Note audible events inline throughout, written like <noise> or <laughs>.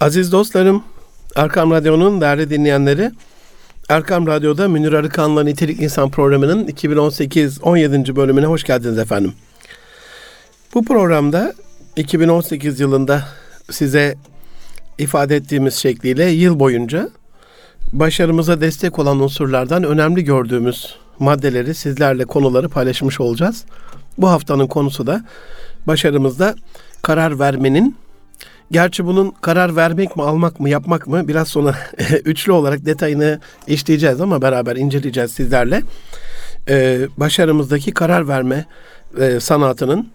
Aziz dostlarım, Erkam Radyo'nun değerli dinleyenleri, Erkam Radyo'da Münir Arıkan'la Nitelik İnsan programının 2018-17. bölümüne hoş geldiniz efendim. Bu programda 2018 yılında size ifade ettiğimiz şekliyle yıl boyunca başarımıza destek olan unsurlardan önemli gördüğümüz maddeleri sizlerle konuları paylaşmış olacağız. Bu haftanın konusu da başarımızda karar vermenin Gerçi bunun karar vermek mi, almak mı, yapmak mı biraz sonra <laughs> üçlü olarak detayını işleyeceğiz ama beraber inceleyeceğiz sizlerle. Ee, başarımızdaki karar verme e, sanatının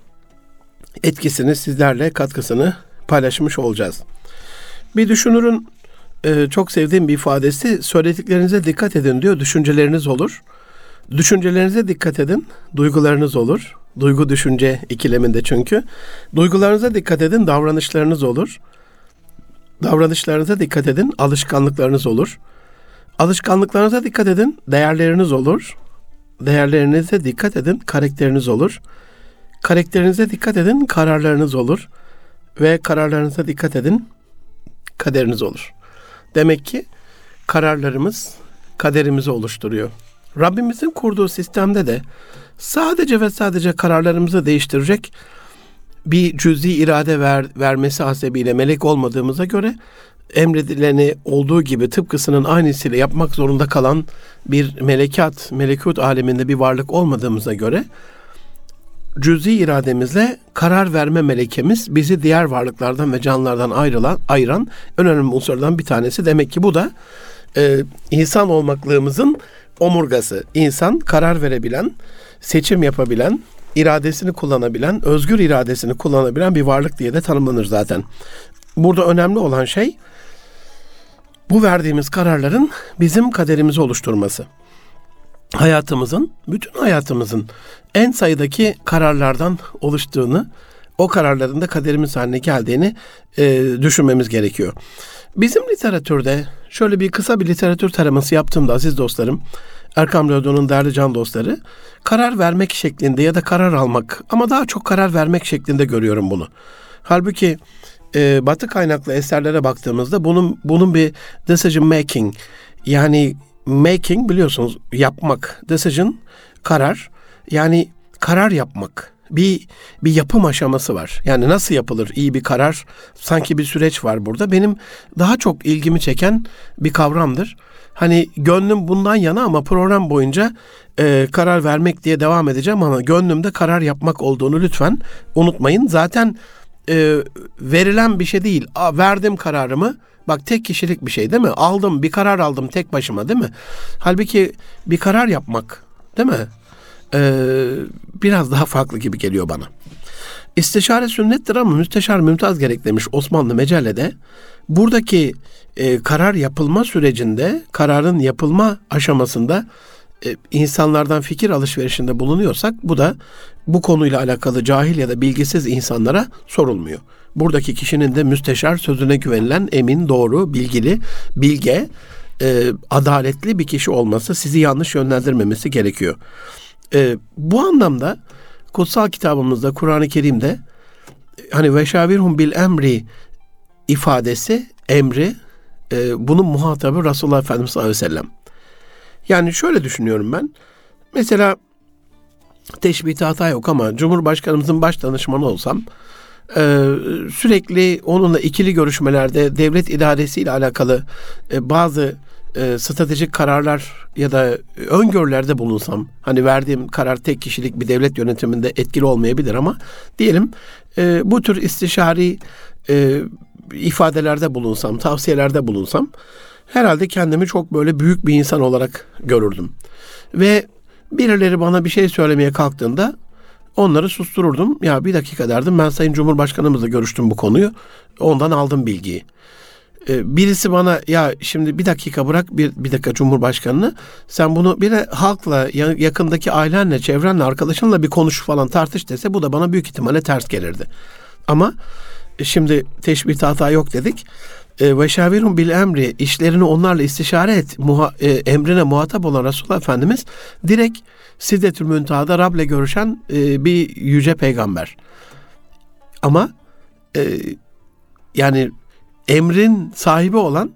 etkisini sizlerle katkısını paylaşmış olacağız. Bir düşünürün e, çok sevdiğim bir ifadesi söylediklerinize dikkat edin diyor. Düşünceleriniz olur. Düşüncelerinize dikkat edin, duygularınız olur. Duygu düşünce ikileminde çünkü. Duygularınıza dikkat edin, davranışlarınız olur. Davranışlarınıza dikkat edin, alışkanlıklarınız olur. Alışkanlıklarınıza dikkat edin, değerleriniz olur. Değerlerinize dikkat edin, karakteriniz olur. Karakterinize dikkat edin, kararlarınız olur. Ve kararlarınıza dikkat edin, kaderiniz olur. Demek ki kararlarımız kaderimizi oluşturuyor. Rabbimizin kurduğu sistemde de sadece ve sadece kararlarımızı değiştirecek bir cüzi irade ver, vermesi hasebiyle melek olmadığımıza göre emredileni olduğu gibi tıpkısının aynısıyla yapmak zorunda kalan bir melekat, melekut aleminde bir varlık olmadığımıza göre cüzi irademizle karar verme melekemiz bizi diğer varlıklardan ve canlılardan ayrılan, ayıran önemli unsurlardan bir tanesi. Demek ki bu da e, insan olmaklığımızın omurgası. İnsan karar verebilen, seçim yapabilen, iradesini kullanabilen, özgür iradesini kullanabilen bir varlık diye de tanımlanır zaten. Burada önemli olan şey bu verdiğimiz kararların bizim kaderimizi oluşturması. Hayatımızın, bütün hayatımızın en sayıdaki kararlardan oluştuğunu, o kararların da kaderimiz haline geldiğini e, düşünmemiz gerekiyor. Bizim literatürde şöyle bir kısa bir literatür taraması yaptığımda aziz dostlarım, Erkam Radyo'nun değerli can dostları, karar vermek şeklinde ya da karar almak ama daha çok karar vermek şeklinde görüyorum bunu. Halbuki e, Batı kaynaklı eserlere baktığımızda bunun bunun bir decision making yani making biliyorsunuz yapmak, decision karar yani karar yapmak bir bir yapım aşaması var. Yani nasıl yapılır iyi bir karar? Sanki bir süreç var burada. Benim daha çok ilgimi çeken bir kavramdır. Hani gönlüm bundan yana ama program boyunca e, karar vermek diye devam edeceğim ama gönlümde karar yapmak olduğunu lütfen unutmayın. Zaten e, verilen bir şey değil. A, verdim kararımı. Bak tek kişilik bir şey değil mi? Aldım bir karar aldım tek başıma değil mi? Halbuki bir karar yapmak değil mi? Ee, biraz daha farklı gibi geliyor bana. İstişare sünnettir ama müsteşar mümtaz gerek demiş Osmanlı Mecelle'de. Buradaki e, karar yapılma sürecinde, kararın yapılma aşamasında e, insanlardan fikir alışverişinde bulunuyorsak bu da bu konuyla alakalı cahil ya da bilgisiz insanlara sorulmuyor. Buradaki kişinin de müsteşar sözüne güvenilen emin, doğru, bilgili, bilge, e, adaletli bir kişi olması sizi yanlış yönlendirmemesi gerekiyor. E, bu anlamda kutsal kitabımızda Kur'an-ı Kerim'de hani veşavirhum bil emri ifadesi emri e, bunun muhatabı Resulullah Efendimiz sallallahu aleyhi ve sellem. Yani şöyle düşünüyorum ben. Mesela teşbihte hata yok ama Cumhurbaşkanımızın baş danışmanı olsam e, sürekli onunla ikili görüşmelerde devlet idaresiyle alakalı e, bazı e, stratejik kararlar ya da öngörülerde bulunsam hani verdiğim karar tek kişilik bir devlet yönetiminde etkili olmayabilir ama diyelim e, bu tür istişari e, ifadelerde bulunsam, tavsiyelerde bulunsam herhalde kendimi çok böyle büyük bir insan olarak görürdüm. Ve birileri bana bir şey söylemeye kalktığında onları sustururdum. Ya bir dakika derdim ben Sayın Cumhurbaşkanımızla görüştüm bu konuyu. Ondan aldım bilgiyi. Ee, birisi bana ya şimdi bir dakika bırak bir, bir dakika Cumhurbaşkanını sen bunu bir de halkla yakındaki ailenle çevrenle arkadaşınla bir konuş falan tartış dese bu da bana büyük ihtimalle ters gelirdi. Ama e, şimdi teşbih hata yok dedik. E, ve şavirun bil emri işlerini onlarla istişare et muha, e, emrine muhatap olan Resulullah Efendimiz direkt Sidetül Müntaha'da Rab'le görüşen e, bir yüce peygamber. Ama yani emrin sahibi olan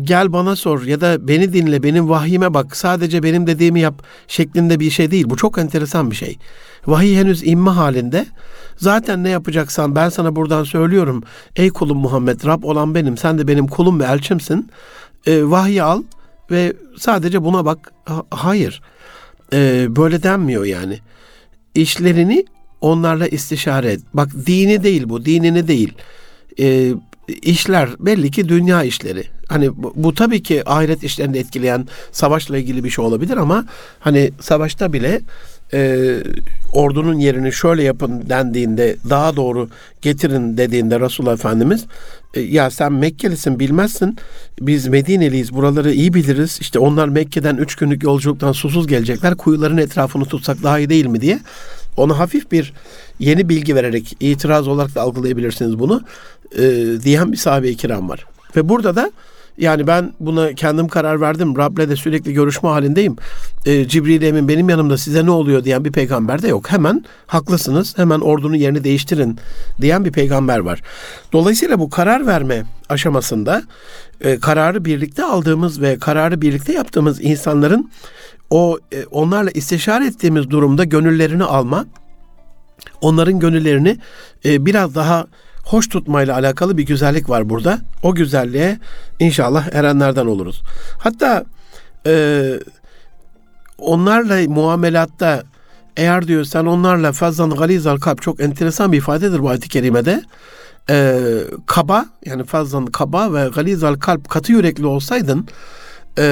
gel bana sor ya da beni dinle benim vahyime bak sadece benim dediğimi yap şeklinde bir şey değil. Bu çok enteresan bir şey. Vahiy henüz inme halinde. Zaten ne yapacaksan ben sana buradan söylüyorum. Ey kulum Muhammed Rab olan benim sen de benim kulum ve elçimsin. E, vahyi al ve sadece buna bak. Ha, hayır e, böyle denmiyor yani. İşlerini onlarla istişare et. Bak dini değil bu dinini değil. E, işler belli ki dünya işleri. Hani bu, bu tabii ki ahiret işlerini etkileyen savaşla ilgili bir şey olabilir ama hani savaşta bile e, ordunun yerini şöyle yapın dendiğinde daha doğru getirin dediğinde Resulullah Efendimiz e, ya sen Mekkelisin bilmezsin. Biz Medineliyiz buraları iyi biliriz. İşte onlar Mekke'den üç günlük yolculuktan susuz gelecekler. Kuyuların etrafını tutsak daha iyi değil mi? diye ona hafif bir yeni bilgi vererek itiraz olarak da algılayabilirsiniz bunu e, diyen bir sahabe-i kiram var. Ve burada da yani ben buna kendim karar verdim. Rab'le de sürekli görüşme halindeyim. E, Cibril Emin benim yanımda size ne oluyor diyen bir peygamber de yok. Hemen haklısınız. Hemen ordunun yerini değiştirin diyen bir peygamber var. Dolayısıyla bu karar verme aşamasında e, kararı birlikte aldığımız ve kararı birlikte yaptığımız insanların o e, onlarla istişare ettiğimiz durumda gönüllerini alma, onların gönüllerini e, biraz daha hoş tutmayla alakalı bir güzellik var burada. O güzelliğe inşallah erenlerden oluruz. Hatta e, onlarla muamelatta eğer diyor sen onlarla fazlan galizal kalp çok enteresan bir ifadedir bu ayet-i kerimede. E, kaba yani fazlan kaba ve galizal kalp katı yürekli olsaydın e,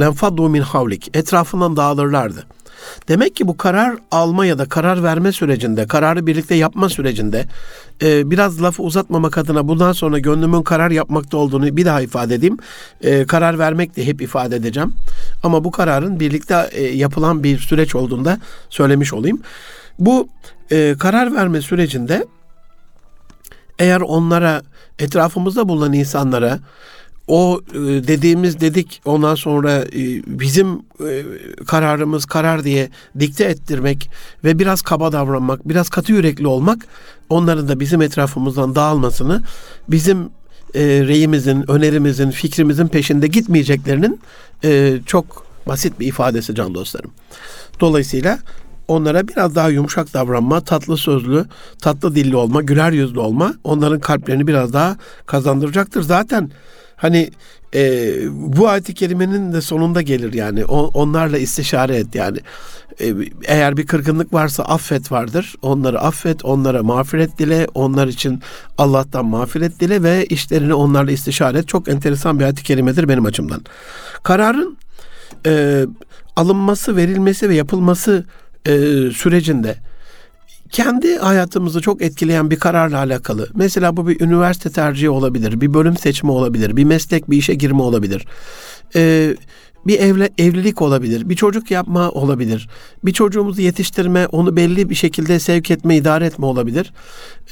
lenfaddu min havlik etrafından dağılırlardı. Demek ki bu karar alma ya da karar verme sürecinde, kararı birlikte yapma sürecinde e, biraz lafı uzatmamak adına bundan sonra gönlümün karar yapmakta olduğunu bir daha ifade edeyim. E, karar vermek de hep ifade edeceğim. Ama bu kararın birlikte e, yapılan bir süreç olduğunda söylemiş olayım. Bu e, karar verme sürecinde eğer onlara etrafımızda bulunan insanlara o e, dediğimiz dedik ondan sonra e, bizim e, kararımız karar diye dikte ettirmek ve biraz kaba davranmak, biraz katı yürekli olmak onların da bizim etrafımızdan dağılmasını, bizim reyimizin, önerimizin, fikrimizin peşinde gitmeyeceklerinin çok basit bir ifadesi can dostlarım. Dolayısıyla onlara biraz daha yumuşak davranma, tatlı sözlü, tatlı dilli olma, güler yüzlü olma onların kalplerini biraz daha kazandıracaktır. Zaten Hani e, bu ayet-i kerimenin de sonunda gelir yani. O, onlarla istişare et yani. E, eğer bir kırgınlık varsa affet vardır. Onları affet, onlara mağfiret dile, onlar için Allah'tan mağfiret dile ve işlerini onlarla istişare et. Çok enteresan bir ayet-i kerimedir benim açımdan. Kararın e, alınması, verilmesi ve yapılması e, sürecinde kendi hayatımızı çok etkileyen bir kararla alakalı. Mesela bu bir üniversite tercihi olabilir, bir bölüm seçimi olabilir, bir meslek, bir işe girme olabilir. Ee, bir evle, evlilik olabilir, bir çocuk yapma olabilir, bir çocuğumuzu yetiştirme, onu belli bir şekilde sevk etme, idare etme olabilir.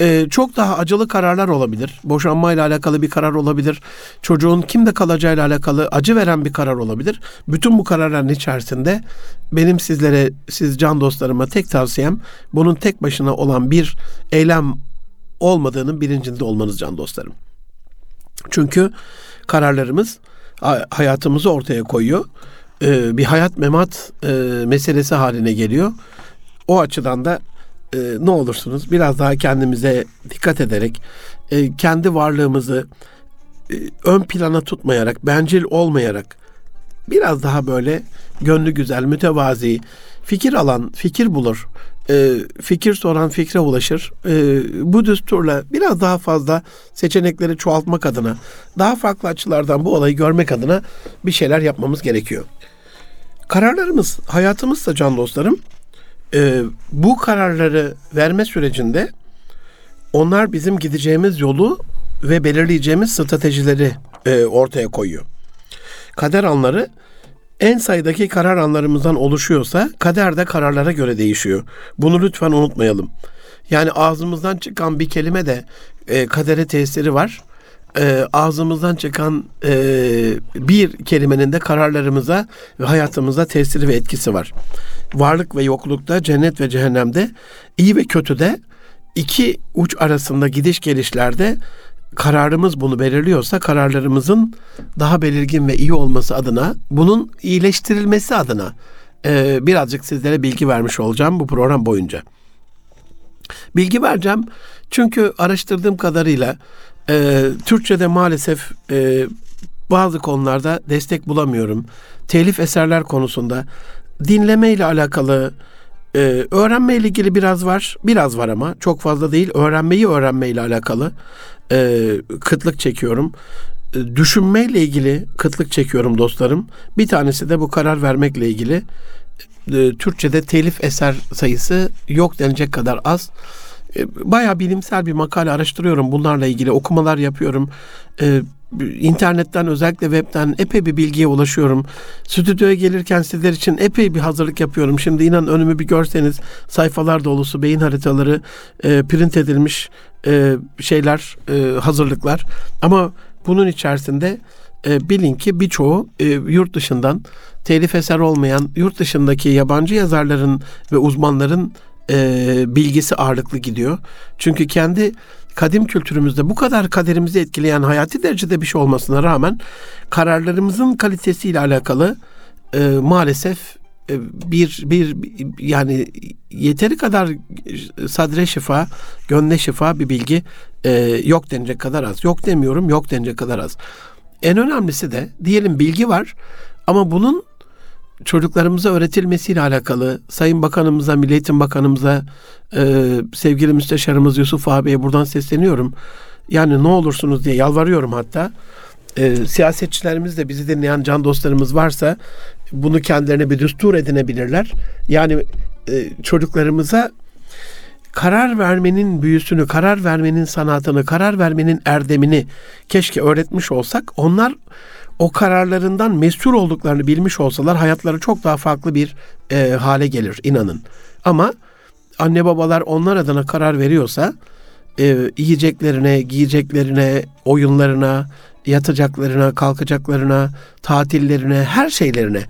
Ee, çok daha acılı kararlar olabilir. Boşanmayla alakalı bir karar olabilir. Çocuğun kimde kalacağıyla alakalı acı veren bir karar olabilir. Bütün bu kararların içerisinde benim sizlere, siz can dostlarıma tek tavsiyem bunun tek başına olan bir eylem olmadığının bilincinde olmanız can dostlarım. Çünkü kararlarımız hayatımızı ortaya koyuyor. Ee, bir hayat memat e, meselesi haline geliyor. O açıdan da e, ne olursunuz biraz daha kendimize dikkat ederek e, kendi varlığımızı ön plana tutmayarak, bencil olmayarak biraz daha böyle gönlü güzel, mütevazi, fikir alan, fikir bulur, e, fikir soran fikre ulaşır. E, bu düsturla biraz daha fazla seçenekleri çoğaltmak adına, daha farklı açılardan bu olayı görmek adına bir şeyler yapmamız gerekiyor. Kararlarımız, hayatımızsa can dostlarım, e, bu kararları verme sürecinde onlar bizim gideceğimiz yolu ve belirleyeceğimiz stratejileri e, ortaya koyuyor. Kader anları en sayıdaki karar anlarımızdan oluşuyorsa kader de kararlara göre değişiyor. Bunu lütfen unutmayalım. Yani ağzımızdan çıkan bir kelime de e, kadere tesiri var. E, ağzımızdan çıkan e, bir kelimenin de kararlarımıza ve hayatımıza tesiri ve etkisi var. Varlık ve yoklukta, cennet ve cehennemde, iyi ve kötüde iki uç arasında gidiş gelişlerde kararımız bunu belirliyorsa kararlarımızın daha belirgin ve iyi olması adına bunun iyileştirilmesi adına e, birazcık sizlere bilgi vermiş olacağım bu program boyunca. Bilgi vereceğim çünkü araştırdığım kadarıyla e, Türkçe'de maalesef e, bazı konularda destek bulamıyorum. Telif eserler konusunda dinleme ile alakalı ee, öğrenme ile ilgili biraz var. Biraz var ama çok fazla değil. Öğrenmeyi öğrenme ile alakalı e, kıtlık çekiyorum. E, düşünme ile ilgili kıtlık çekiyorum dostlarım. Bir tanesi de bu karar vermekle ilgili. E, Türkçe'de telif eser sayısı yok denecek kadar az. E, bayağı bilimsel bir makale araştırıyorum. Bunlarla ilgili okumalar yapıyorum. E, internetten özellikle webten epey bir bilgiye ulaşıyorum. Stüdyoya gelirken sizler için epey bir hazırlık yapıyorum. Şimdi inan önümü bir görseniz sayfalar dolusu beyin haritaları, e, print edilmiş e, şeyler, e, hazırlıklar. Ama bunun içerisinde e, bilin ki birçoğu e, yurt dışından telif eser olmayan yurt dışındaki yabancı yazarların ve uzmanların e, bilgisi ağırlıklı gidiyor. Çünkü kendi kadim kültürümüzde bu kadar kaderimizi etkileyen hayati derecede bir şey olmasına rağmen kararlarımızın kalitesiyle alakalı e, maalesef e, bir bir yani yeteri kadar sadre şifa, gönle şifa bir bilgi e, yok denecek kadar az. Yok demiyorum, yok denecek kadar az. En önemlisi de diyelim bilgi var ama bunun çocuklarımıza öğretilmesiyle alakalı Sayın Bakanımıza, Milli Eğitim Bakanımıza, e, sevgili müsteşarımız Yusuf abiye buradan sesleniyorum. Yani ne olursunuz diye yalvarıyorum hatta. E, siyasetçilerimiz de bizi dinleyen can dostlarımız varsa bunu kendilerine bir düstur edinebilirler. Yani e, çocuklarımıza karar vermenin büyüsünü, karar vermenin sanatını, karar vermenin erdemini keşke öğretmiş olsak onlar o kararlarından mesul olduklarını bilmiş olsalar hayatları çok daha farklı bir e, hale gelir inanın. Ama anne babalar onlar adına karar veriyorsa e, yiyeceklerine, giyeceklerine, oyunlarına, yatacaklarına, kalkacaklarına, tatillerine, her şeylerine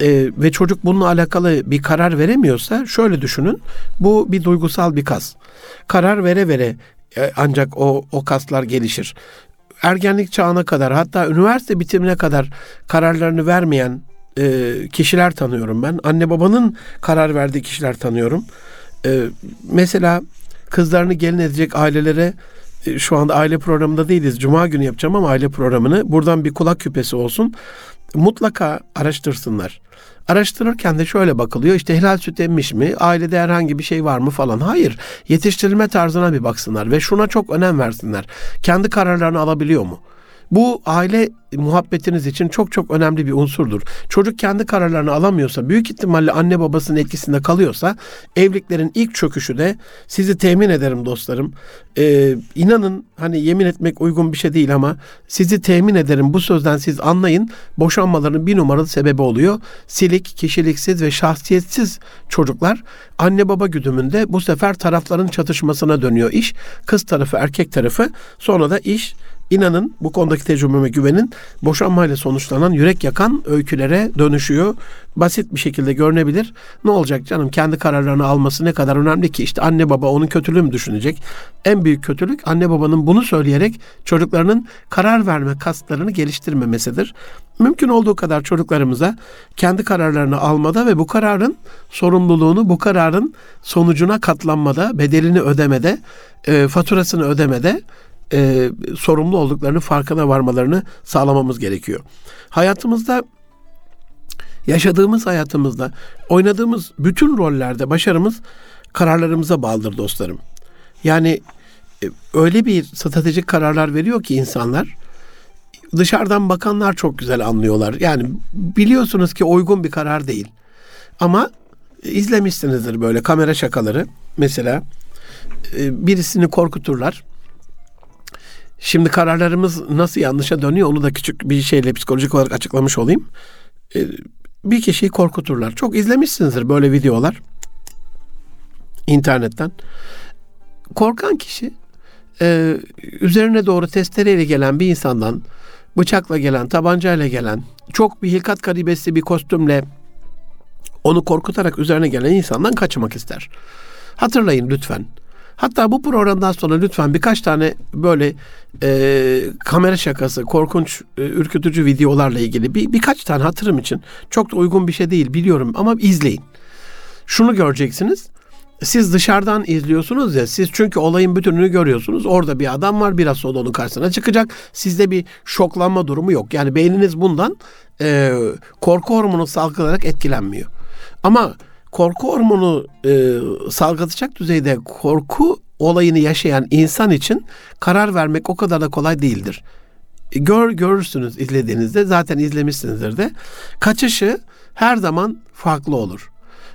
e, ve çocuk bununla alakalı bir karar veremiyorsa şöyle düşünün. Bu bir duygusal bir kas. Karar vere vere e, ancak o o kaslar gelişir ergenlik çağına kadar hatta üniversite bitimine kadar kararlarını vermeyen e, kişiler tanıyorum ben. Anne babanın karar verdiği kişiler tanıyorum. E, mesela kızlarını gelin edecek ailelere e, şu anda aile programında değiliz. Cuma günü yapacağım ama aile programını buradan bir kulak küpesi olsun. Mutlaka araştırsınlar. Araştırırken de şöyle bakılıyor işte helal süt emmiş mi, ailede herhangi bir şey var mı falan. Hayır, yetiştirilme tarzına bir baksınlar ve şuna çok önem versinler. Kendi kararlarını alabiliyor mu? Bu aile muhabbetiniz için çok çok önemli bir unsurdur. Çocuk kendi kararlarını alamıyorsa, büyük ihtimalle anne babasının etkisinde kalıyorsa, evliliklerin ilk çöküşü de sizi temin ederim dostlarım. Ee, inanın hani yemin etmek uygun bir şey değil ama sizi temin ederim bu sözden siz anlayın. Boşanmaların bir numaralı sebebi oluyor. Silik, kişiliksiz ve şahsiyetsiz çocuklar anne baba güdümünde bu sefer tarafların çatışmasına dönüyor iş. Kız tarafı, erkek tarafı sonra da iş İnanın bu konudaki tecrübeme güvenin boşanmayla sonuçlanan yürek yakan öykülere dönüşüyor. Basit bir şekilde görünebilir. Ne olacak canım kendi kararlarını alması ne kadar önemli ki işte anne baba onun kötülüğü mü düşünecek? En büyük kötülük anne babanın bunu söyleyerek çocuklarının karar verme kaslarını geliştirmemesidir. Mümkün olduğu kadar çocuklarımıza kendi kararlarını almada ve bu kararın sorumluluğunu, bu kararın sonucuna katlanmada, bedelini ödemede, e, faturasını ödemede e, sorumlu olduklarını farkına varmalarını sağlamamız gerekiyor. Hayatımızda yaşadığımız hayatımızda oynadığımız bütün rollerde başarımız kararlarımıza bağlıdır dostlarım. Yani e, öyle bir stratejik kararlar veriyor ki insanlar dışarıdan bakanlar çok güzel anlıyorlar. Yani biliyorsunuz ki uygun bir karar değil. Ama izlemişsinizdir böyle kamera şakaları. Mesela e, birisini korkuturlar. Şimdi kararlarımız nasıl yanlışa dönüyor onu da küçük bir şeyle psikolojik olarak açıklamış olayım. Ee, bir kişiyi korkuturlar. Çok izlemişsinizdir böyle videolar internetten. Korkan kişi e, üzerine doğru testereyle gelen bir insandan bıçakla gelen, tabancayla gelen, çok bir hilkat garibesi bir kostümle onu korkutarak üzerine gelen insandan kaçmak ister. Hatırlayın lütfen. Hatta bu programdan sonra lütfen birkaç tane böyle e, kamera şakası, korkunç, e, ürkütücü videolarla ilgili bir birkaç tane hatırım için çok da uygun bir şey değil biliyorum ama izleyin. Şunu göreceksiniz. Siz dışarıdan izliyorsunuz ya siz çünkü olayın bütününü görüyorsunuz. Orada bir adam var biraz sonra onun karşısına çıkacak. Sizde bir şoklanma durumu yok. Yani beyniniz bundan e, korku hormonu salgılayarak etkilenmiyor. Ama korku hormonu e, salgılatacak düzeyde korku olayını yaşayan insan için karar vermek o kadar da kolay değildir. Gör görürsünüz izlediğinizde zaten izlemişsinizdir de kaçışı her zaman farklı olur.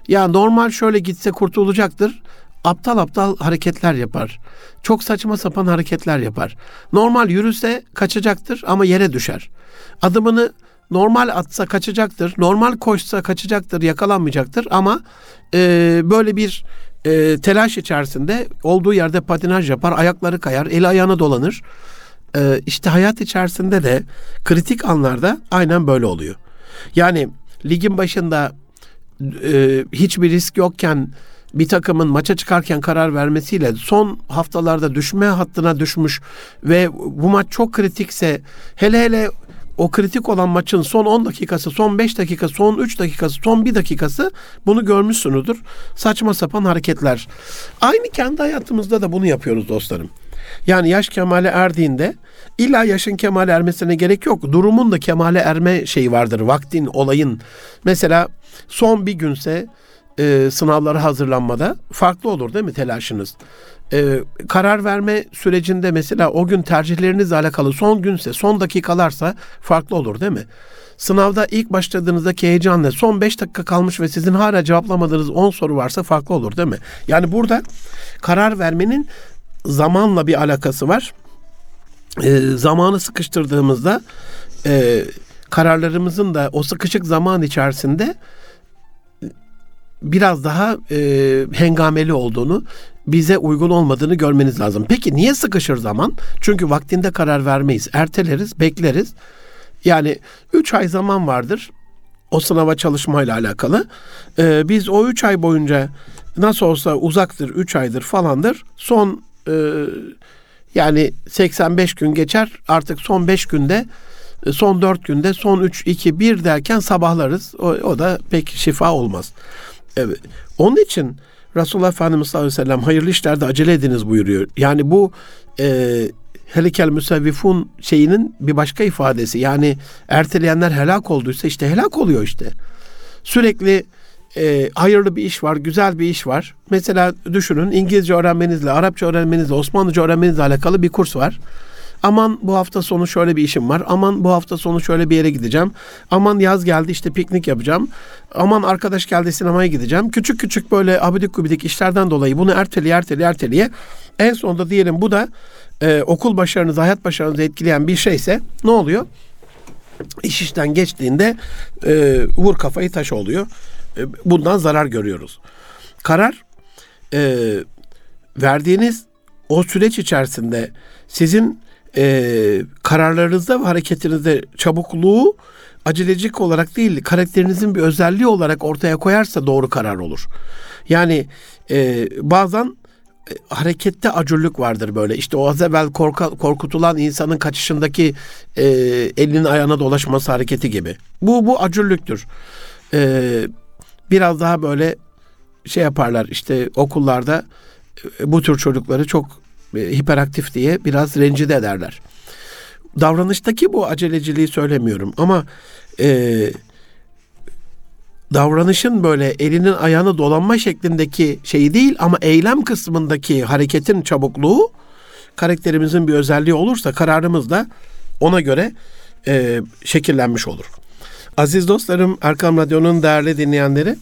Ya normal şöyle gitse kurtulacaktır. Aptal aptal hareketler yapar. Çok saçma sapan hareketler yapar. Normal yürüse kaçacaktır ama yere düşer. Adımını normal atsa kaçacaktır. Normal koşsa kaçacaktır, yakalanmayacaktır ama e, böyle bir e, telaş içerisinde olduğu yerde patinaj yapar, ayakları kayar, eli ayağına dolanır. E, işte hayat içerisinde de kritik anlarda aynen böyle oluyor. Yani ligin başında e, hiçbir risk yokken bir takımın maça çıkarken karar vermesiyle son haftalarda düşme hattına düşmüş ve bu maç çok kritikse hele hele o kritik olan maçın son 10 dakikası, son 5 dakikası, son 3 dakikası, son 1 dakikası bunu görmüşsünüzdür. Saçma sapan hareketler. Aynı kendi hayatımızda da bunu yapıyoruz dostlarım. Yani yaş kemale erdiğinde illa yaşın kemale ermesine gerek yok. Durumun da kemale erme şeyi vardır. Vaktin, olayın. Mesela son bir günse e, sınavlara hazırlanmada farklı olur değil mi telaşınız? E, karar verme sürecinde mesela o gün tercihlerinizle alakalı son günse, son dakikalarsa farklı olur değil mi? Sınavda ilk başladığınızdaki heyecanla son 5 dakika kalmış ve sizin hala cevaplamadığınız 10 soru varsa farklı olur değil mi? Yani burada karar vermenin zamanla bir alakası var. E, zamanı sıkıştırdığımızda e, kararlarımızın da o sıkışık zaman içerisinde biraz daha e, hengameli olduğunu, bize uygun olmadığını görmeniz lazım. Peki niye sıkışır zaman? Çünkü vaktinde karar vermeyiz. Erteleriz, bekleriz. Yani 3 ay zaman vardır o sınava çalışmayla alakalı. Ee, biz o 3 ay boyunca nasıl olsa uzaktır, 3 aydır falandır. Son e, yani 85 gün geçer. Artık son 5 günde son 4 günde son 3 2 1 derken sabahlarız. O, o da pek şifa olmaz. Evet. Onun için Resulullah Efendimiz sallallahu aleyhi ve sellem hayırlı işlerde acele ediniz buyuruyor. Yani bu e, helikel müsevvifun şeyinin bir başka ifadesi. Yani erteleyenler helak olduysa işte helak oluyor işte. Sürekli e, hayırlı bir iş var, güzel bir iş var. Mesela düşünün İngilizce öğrenmenizle, Arapça öğrenmenizle, Osmanlıca öğrenmenizle alakalı bir kurs var. Aman bu hafta sonu şöyle bir işim var. Aman bu hafta sonu şöyle bir yere gideceğim. Aman yaz geldi işte piknik yapacağım. Aman arkadaş geldi sinemaya gideceğim. Küçük küçük böyle abidik gubidik işlerden dolayı bunu erteliye erteliye erteliye. En sonunda diyelim bu da e, okul başarınızı, hayat başarınızı etkileyen bir şeyse ne oluyor? İş işten geçtiğinde e, vur kafayı taş oluyor. E, bundan zarar görüyoruz. Karar e, verdiğiniz o süreç içerisinde sizin e, kararlarınızda ve hareketinizde çabukluğu acelecik olarak değil karakterinizin bir özelliği olarak ortaya koyarsa doğru karar olur. Yani e, bazen e, harekette acurluk vardır böyle. İşte o az evvel korka, korkutulan insanın kaçışındaki e, elinin ayağına dolaşması hareketi gibi. Bu bu acurlüktür. E, biraz daha böyle şey yaparlar işte okullarda e, bu tür çocukları çok hiperaktif diye biraz rencide ederler. Davranıştaki bu aceleciliği söylemiyorum ama e, davranışın böyle elinin ayağını dolanma şeklindeki şeyi değil ama eylem kısmındaki hareketin çabukluğu karakterimizin bir özelliği olursa kararımız da ona göre e, şekillenmiş olur. Aziz dostlarım, Erkam Radyo'nun değerli dinleyenleri,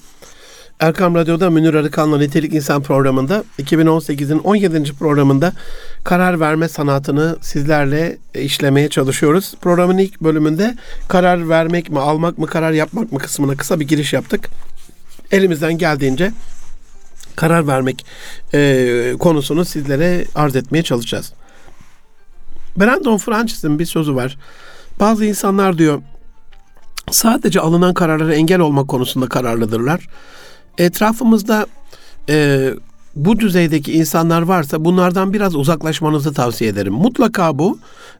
Erkam Radyo'da Münir Arıkan'la Nitelik İnsan programında 2018'in 17. programında karar verme sanatını sizlerle işlemeye çalışıyoruz. Programın ilk bölümünde karar vermek mi, almak mı, karar yapmak mı kısmına kısa bir giriş yaptık. Elimizden geldiğince karar vermek e, konusunu sizlere arz etmeye çalışacağız. Brandon Francis'in bir sözü var. Bazı insanlar diyor sadece alınan kararlara engel olmak konusunda kararlıdırlar etrafımızda e, bu düzeydeki insanlar varsa bunlardan biraz uzaklaşmanızı tavsiye ederim. Mutlaka bu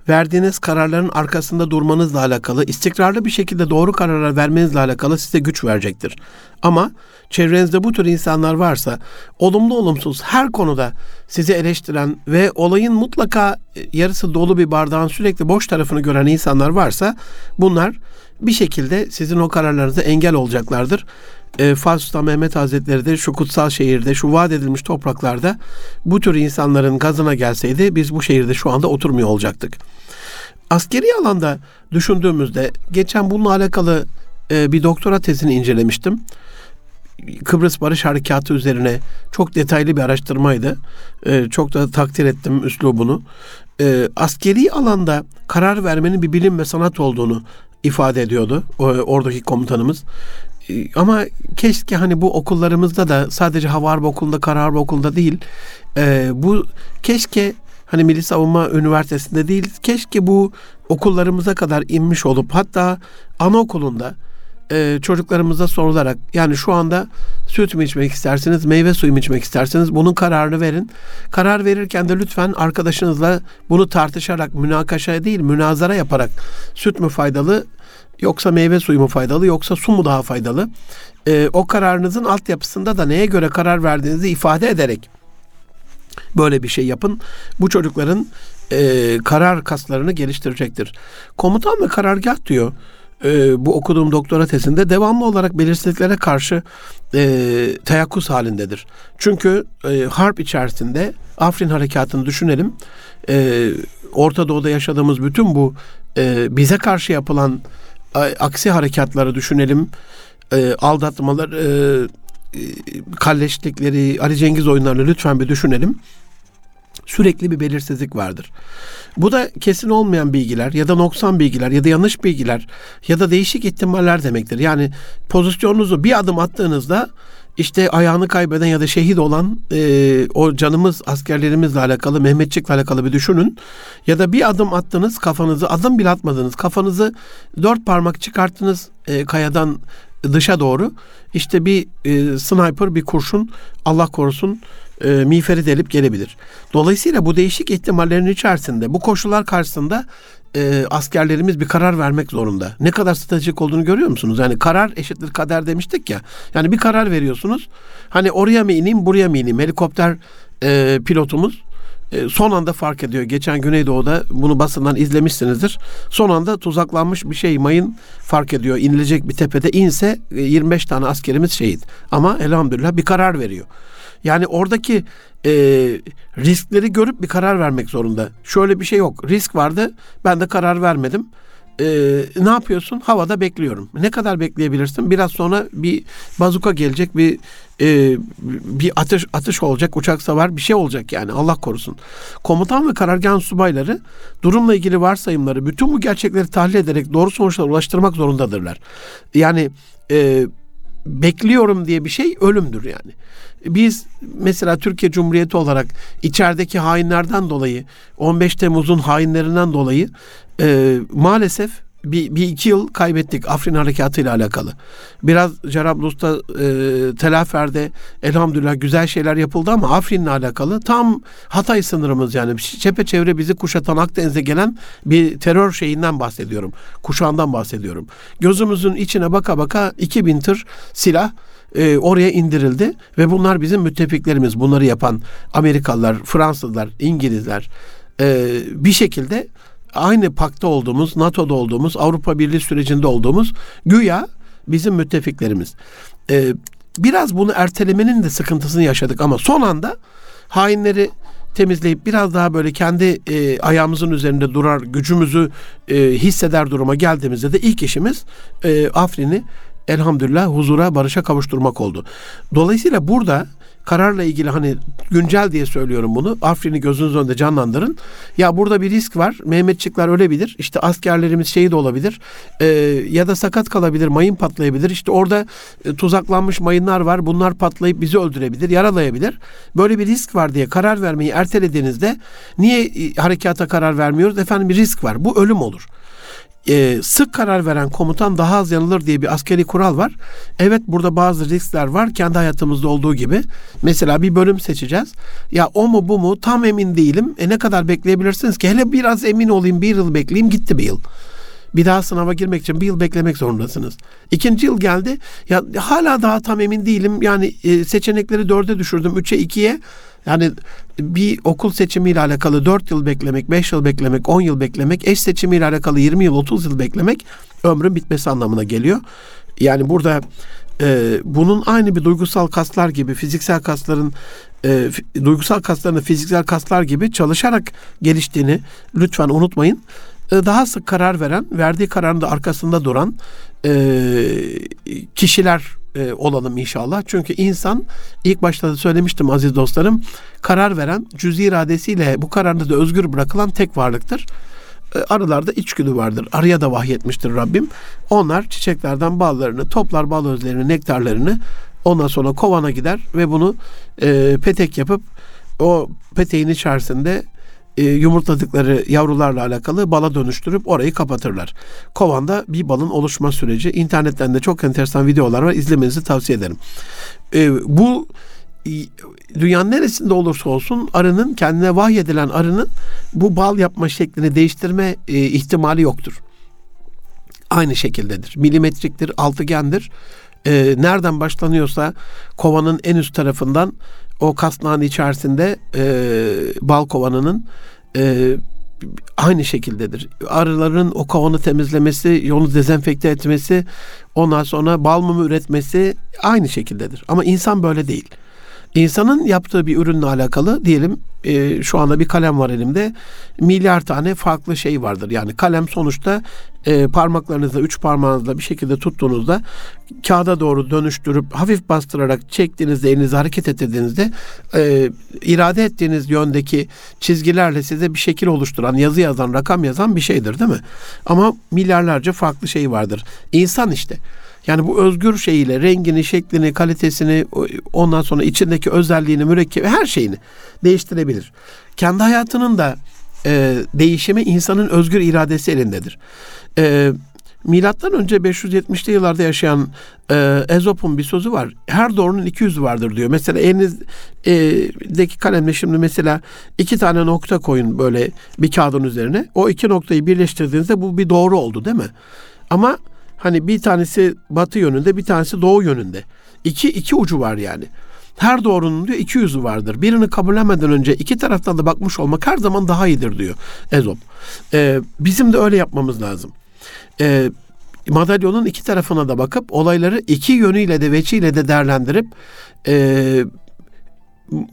verdiğiniz kararların arkasında durmanızla alakalı, istikrarlı bir şekilde doğru kararlar vermenizle alakalı size güç verecektir. Ama çevrenizde bu tür insanlar varsa olumlu olumsuz her konuda sizi eleştiren ve olayın mutlaka yarısı dolu bir bardağın sürekli boş tarafını gören insanlar varsa bunlar bir şekilde sizin o kararlarınıza engel olacaklardır. E, Fars Sultan Mehmet Hazretleri de şu kutsal şehirde, şu vaat edilmiş topraklarda bu tür insanların gazına gelseydi biz bu şehirde şu anda oturmuyor olacaktık. Askeri alanda düşündüğümüzde geçen bununla alakalı e, bir doktora tezini incelemiştim. Kıbrıs Barış Harekatı üzerine çok detaylı bir araştırmaydı. E, çok da takdir ettim üslubunu. E, askeri alanda karar vermenin bir bilim ve sanat olduğunu ifade ediyordu oradaki komutanımız. E, ama keşke hani bu okullarımızda da sadece Hava Harbi Okulu'nda, Kara Harbi Okulu'nda değil, e, bu keşke hani Milli Savunma Üniversitesi'nde değil, keşke bu okullarımıza kadar inmiş olup hatta anaokulunda e, çocuklarımıza sorularak yani şu anda süt mü içmek istersiniz, meyve suyu mu içmek istersiniz bunun kararını verin. Karar verirken de lütfen arkadaşınızla bunu tartışarak, münakaşa değil münazara yaparak süt mü faydalı yoksa meyve suyu mu faydalı yoksa su mu daha faydalı? E, o kararınızın altyapısında da neye göre karar verdiğinizi ifade ederek böyle bir şey yapın. Bu çocukların e, karar kaslarını geliştirecektir. Komutan ve karargah diyor e, bu okuduğum doktora tezinde devamlı olarak belirsizliklere karşı e, teyakkuz halindedir. Çünkü e, harp içerisinde Afrin harekatını düşünelim. E, Orta Doğu'da yaşadığımız bütün bu e, bize karşı yapılan aksi harekatları düşünelim. E, aldatmalar, e, kalleşlikleri, Ali Cengiz oyunlarını lütfen bir düşünelim sürekli bir belirsizlik vardır. Bu da kesin olmayan bilgiler ya da noksan bilgiler ya da yanlış bilgiler ya da değişik ihtimaller demektir. Yani pozisyonunuzu bir adım attığınızda işte ayağını kaybeden ya da şehit olan e, o canımız askerlerimizle alakalı Mehmetçik'le alakalı bir düşünün. Ya da bir adım attınız kafanızı adım bile atmadınız kafanızı dört parmak çıkarttınız e, kayadan dışa doğru. İşte bir e, sniper bir kurşun Allah korusun e, miğferi delip gelebilir. Dolayısıyla bu değişik ihtimallerin içerisinde bu koşullar karşısında e, askerlerimiz bir karar vermek zorunda. Ne kadar stratejik olduğunu görüyor musunuz? Yani karar eşittir kader demiştik ya. Yani bir karar veriyorsunuz. Hani oraya mı ineyim buraya mı ineyim? Helikopter e, pilotumuz e, son anda fark ediyor. Geçen Güneydoğu'da bunu basından izlemişsinizdir. Son anda tuzaklanmış bir şey mayın fark ediyor. İnilecek bir tepede inse 25 e, tane askerimiz şehit. Ama elhamdülillah bir karar veriyor. Yani oradaki e, riskleri görüp bir karar vermek zorunda. Şöyle bir şey yok. Risk vardı. Ben de karar vermedim. E, ne yapıyorsun? Havada bekliyorum. Ne kadar bekleyebilirsin? Biraz sonra bir bazuka gelecek, bir e, bir atış atış olacak, uçak savar bir şey olacak yani Allah korusun. Komutan ve karargah subayları durumla ilgili varsayımları, bütün bu gerçekleri tahlil ederek doğru sonuçlara ulaştırmak zorundadırlar. Yani e, bekliyorum diye bir şey ölümdür yani. Biz mesela Türkiye Cumhuriyeti olarak içerideki hainlerden dolayı 15 Temmuz'un hainlerinden dolayı e, maalesef bir, bir iki yıl kaybettik Afrin Harekatı ile alakalı. Biraz Cerablus'ta e, Telafer'de elhamdülillah güzel şeyler yapıldı ama Afrin'le alakalı tam Hatay sınırımız yani çepeçevre bizi kuşatan Akdeniz'e gelen bir terör şeyinden bahsediyorum. Kuşağından bahsediyorum. Gözümüzün içine baka baka 2000 tır silah e, oraya indirildi ve bunlar bizim müttefiklerimiz. Bunları yapan Amerikalılar, Fransızlar, İngilizler e, bir şekilde aynı pakta olduğumuz, NATO'da olduğumuz, Avrupa Birliği sürecinde olduğumuz güya bizim müttefiklerimiz. Ee, biraz bunu ertelemenin de sıkıntısını yaşadık ama son anda hainleri temizleyip biraz daha böyle kendi e, ayağımızın üzerinde durar, gücümüzü e, hisseder duruma geldiğimizde de ilk işimiz e, Afrin'i elhamdülillah huzura, barışa kavuşturmak oldu. Dolayısıyla burada kararla ilgili hani güncel diye söylüyorum bunu. Afrin'i gözünüz önünde canlandırın. Ya burada bir risk var. Mehmetçikler ölebilir. İşte askerlerimiz şehit olabilir. Ee, ya da sakat kalabilir. Mayın patlayabilir. İşte orada e, tuzaklanmış mayınlar var. Bunlar patlayıp bizi öldürebilir, yaralayabilir. Böyle bir risk var diye karar vermeyi ertelediğinizde niye e, harekata karar vermiyoruz? Efendim bir risk var. Bu ölüm olur. E, sık karar veren komutan daha az yanılır diye bir askeri kural var. Evet burada bazı riskler var kendi hayatımızda olduğu gibi. Mesela bir bölüm seçeceğiz. Ya o mu bu mu tam emin değilim. E ne kadar bekleyebilirsiniz ki? Hele biraz emin olayım bir yıl bekleyeyim gitti bir yıl. Bir daha sınava girmek için bir yıl beklemek zorundasınız. İkinci yıl geldi. Ya hala daha tam emin değilim. Yani e, seçenekleri dörde düşürdüm. Üçe ikiye. Yani bir okul seçimiyle alakalı 4 yıl beklemek, 5 yıl beklemek, 10 yıl beklemek, eş seçimiyle alakalı 20 yıl, 30 yıl beklemek ömrün bitmesi anlamına geliyor. Yani burada e, bunun aynı bir duygusal kaslar gibi, fiziksel kasların e, duygusal kasların fiziksel kaslar gibi çalışarak geliştiğini lütfen unutmayın. E, daha sık karar veren, verdiği kararın da arkasında duran e, kişiler e, olalım inşallah. Çünkü insan ilk başta da söylemiştim aziz dostlarım karar veren cüz iradesiyle bu kararda da özgür bırakılan tek varlıktır. E, arılarda içgüdü vardır. Arıya da vahyetmiştir Rabbim. Onlar çiçeklerden ballarını, toplar bal özlerini, nektarlarını ondan sonra kovana gider ve bunu e, petek yapıp o peteğin içerisinde e, yumurtladıkları yavrularla alakalı bala dönüştürüp orayı kapatırlar. Kovanda bir balın oluşma süreci. İnternetten de çok enteresan videolar var. İzlemenizi tavsiye ederim. E, bu dünyanın neresinde olursa olsun arının kendine vahyedilen arının bu bal yapma şeklini değiştirme e, ihtimali yoktur. Aynı şekildedir. Milimetriktir, altıgendir. E, nereden başlanıyorsa kovanın en üst tarafından o kasnağın içerisinde e, bal kovanının e, aynı şekildedir. Arıların o kovanı temizlemesi, yolu dezenfekte etmesi, ondan sonra bal mumu üretmesi aynı şekildedir. Ama insan böyle değil. İnsanın yaptığı bir ürünle alakalı diyelim e, şu anda bir kalem var elimde. Milyar tane farklı şey vardır. Yani kalem sonuçta e, parmaklarınızla, üç parmağınızla bir şekilde tuttuğunuzda kağıda doğru dönüştürüp hafif bastırarak çektiğinizde, elinizi hareket ettirdiğinizde e, irade ettiğiniz yöndeki çizgilerle size bir şekil oluşturan, yazı yazan, rakam yazan bir şeydir değil mi? Ama milyarlarca farklı şey vardır. İnsan işte. Yani bu özgür şeyiyle rengini, şeklini, kalitesini, ondan sonra içindeki özelliğini, mürekkebi her şeyini değiştirebilir. Kendi hayatının da e, değişimi insanın özgür iradesi elindedir. E, Milattan önce 570'li yıllarda yaşayan e, Ezop'un bir sözü var. Her doğrunun iki yüzü vardır diyor. Mesela elinizdeki kalemle şimdi mesela iki tane nokta koyun böyle bir kağıdın üzerine. O iki noktayı birleştirdiğinizde bu bir doğru oldu değil mi? Ama Hani bir tanesi batı yönünde, bir tanesi doğu yönünde. İki, iki ucu var yani. Her doğrunun diyor iki yüzü vardır. Birini kabullenmeden önce iki taraftan da bakmış olmak her zaman daha iyidir diyor Ezop. Ee, bizim de öyle yapmamız lazım. Ee, madalyonun iki tarafına da bakıp olayları iki yönüyle de veçiyle de değerlendirip e,